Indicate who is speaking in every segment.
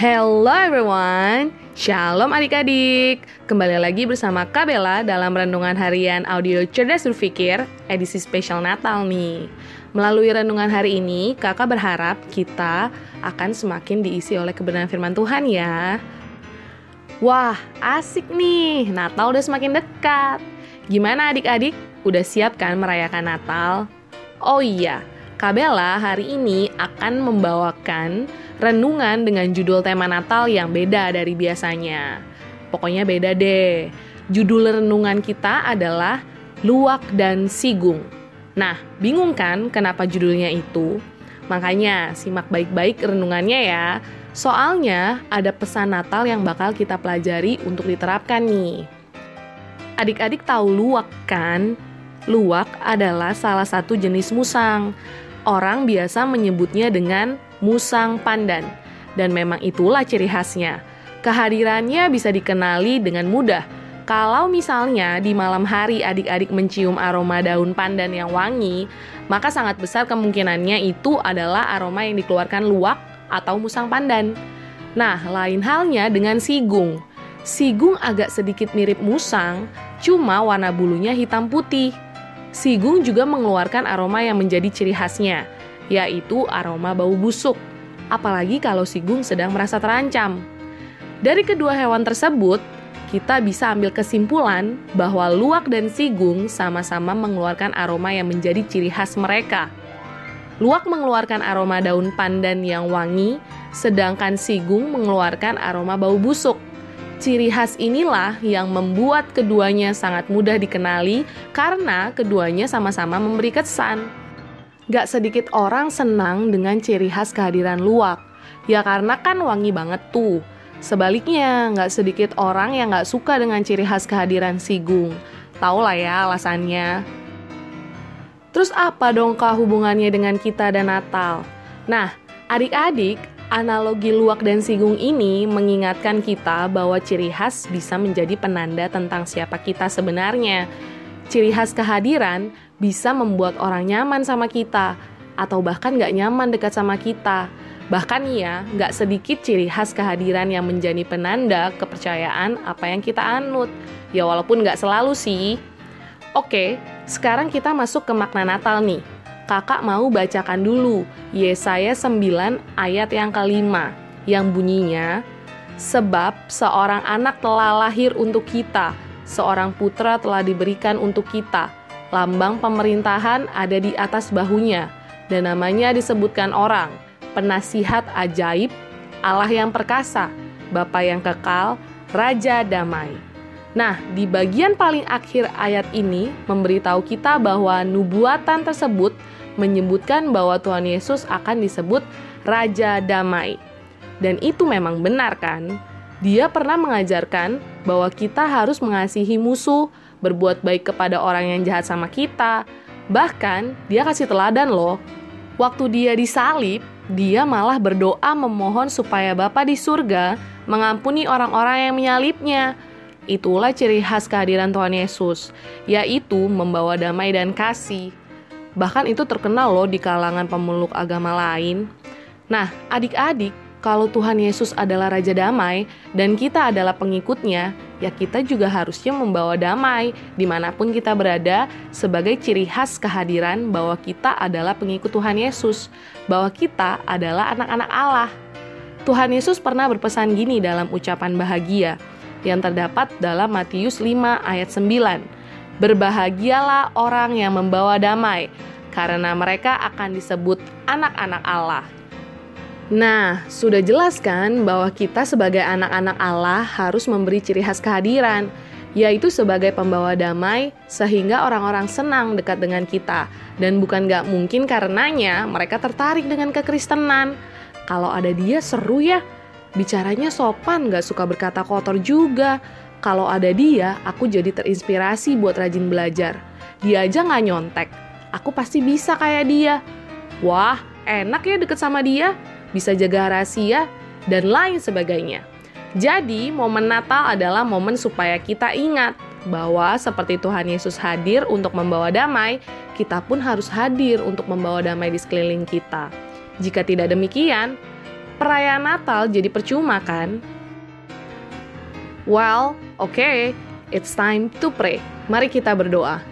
Speaker 1: Hello everyone, Shalom adik-adik. Kembali lagi bersama Kabela dalam Renungan Harian Audio Cerdas Berpikir edisi spesial Natal nih. Melalui renungan hari ini, kakak berharap kita akan semakin diisi oleh kebenaran firman Tuhan ya. Wah, asik nih, Natal udah semakin dekat. Gimana adik-adik, udah siap kan merayakan Natal? Oh iya, Kabela hari ini akan membawakan renungan dengan judul tema Natal yang beda dari biasanya. Pokoknya beda deh. Judul renungan kita adalah Luwak dan Sigung. Nah, bingung kan kenapa judulnya itu? Makanya simak baik-baik renungannya ya. Soalnya ada pesan Natal yang bakal kita pelajari untuk diterapkan nih. Adik-adik tahu luwak kan? Luwak adalah salah satu jenis musang. Orang biasa menyebutnya dengan musang pandan. Dan memang itulah ciri khasnya. Kehadirannya bisa dikenali dengan mudah. Kalau misalnya di malam hari adik-adik mencium aroma daun pandan yang wangi, maka sangat besar kemungkinannya itu adalah aroma yang dikeluarkan luwak atau musang pandan. Nah, lain halnya dengan sigung. Sigung agak sedikit mirip musang, cuma warna bulunya hitam putih. Sigung juga mengeluarkan aroma yang menjadi ciri khasnya, yaitu aroma bau busuk, apalagi kalau sigung sedang merasa terancam. Dari kedua hewan tersebut, kita bisa ambil kesimpulan bahwa luwak dan sigung sama-sama mengeluarkan aroma yang menjadi ciri khas mereka. Luwak mengeluarkan aroma daun pandan yang wangi, sedangkan sigung mengeluarkan aroma bau busuk. Ciri khas inilah yang membuat keduanya sangat mudah dikenali karena keduanya sama-sama memberi kesan. Gak sedikit orang senang dengan ciri khas kehadiran luwak. Ya karena kan wangi banget tuh. Sebaliknya, gak sedikit orang yang gak suka dengan ciri khas kehadiran sigung. Tahu lah ya alasannya. Terus apa dong kah hubungannya dengan kita dan Natal? Nah, adik-adik, analogi luwak dan sigung ini mengingatkan kita bahwa ciri khas bisa menjadi penanda tentang siapa kita sebenarnya. Ciri khas kehadiran bisa membuat orang nyaman sama kita, atau bahkan gak nyaman dekat sama kita. Bahkan ya, gak sedikit ciri khas kehadiran yang menjadi penanda kepercayaan apa yang kita anut. Ya walaupun gak selalu sih. Oke, sekarang kita masuk ke makna Natal nih. Kakak mau bacakan dulu Yesaya 9 ayat yang kelima yang bunyinya Sebab seorang anak telah lahir untuk kita, seorang putra telah diberikan untuk kita, Lambang pemerintahan ada di atas bahunya, dan namanya disebutkan orang, penasihat ajaib, Allah yang perkasa, Bapa yang kekal, Raja damai. Nah, di bagian paling akhir ayat ini memberitahu kita bahwa nubuatan tersebut menyebutkan bahwa Tuhan Yesus akan disebut Raja Damai. Dan itu memang benar kan? Dia pernah mengajarkan bahwa kita harus mengasihi musuh, berbuat baik kepada orang yang jahat sama kita. Bahkan, dia kasih teladan loh. Waktu dia disalib, dia malah berdoa memohon supaya Bapa di surga mengampuni orang-orang yang menyalibnya. Itulah ciri khas kehadiran Tuhan Yesus, yaitu membawa damai dan kasih. Bahkan itu terkenal loh di kalangan pemeluk agama lain. Nah, adik-adik, kalau Tuhan Yesus adalah Raja Damai dan kita adalah pengikutnya, ya kita juga harusnya membawa damai di mana pun kita berada sebagai ciri khas kehadiran bahwa kita adalah pengikut Tuhan Yesus, bahwa kita adalah anak-anak Allah. Tuhan Yesus pernah berpesan gini dalam ucapan bahagia yang terdapat dalam Matius 5 ayat 9. Berbahagialah orang yang membawa damai, karena mereka akan disebut anak-anak Allah. Nah, sudah jelas kan bahwa kita sebagai anak-anak Allah harus memberi ciri khas kehadiran, yaitu sebagai pembawa damai sehingga orang-orang senang dekat dengan kita. Dan bukan gak mungkin karenanya mereka tertarik dengan kekristenan. Kalau ada dia seru ya, bicaranya sopan gak suka berkata kotor juga. Kalau ada dia, aku jadi terinspirasi buat rajin belajar. Dia aja gak nyontek, aku pasti bisa kayak dia. Wah, enak ya deket sama dia bisa jaga rahasia, dan lain sebagainya. Jadi, momen Natal adalah momen supaya kita ingat bahwa seperti Tuhan Yesus hadir untuk membawa damai, kita pun harus hadir untuk membawa damai di sekeliling kita. Jika tidak demikian, perayaan Natal jadi percuma kan? Well, oke, okay, it's time to pray. Mari kita berdoa.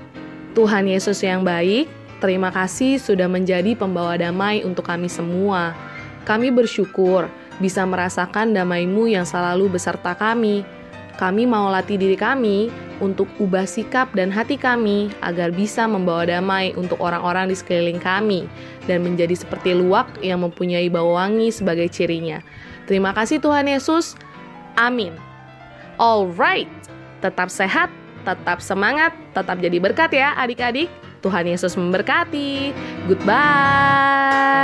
Speaker 1: Tuhan Yesus yang baik, terima kasih sudah menjadi pembawa damai untuk kami semua. Kami bersyukur bisa merasakan damai-Mu yang selalu beserta kami. Kami mau latih diri kami untuk ubah sikap dan hati kami agar bisa membawa damai untuk orang-orang di sekeliling kami dan menjadi seperti luwak yang mempunyai bau wangi sebagai cirinya. Terima kasih Tuhan Yesus. Amin. Alright, tetap sehat, tetap semangat, tetap jadi berkat ya adik-adik. Tuhan Yesus memberkati. Goodbye.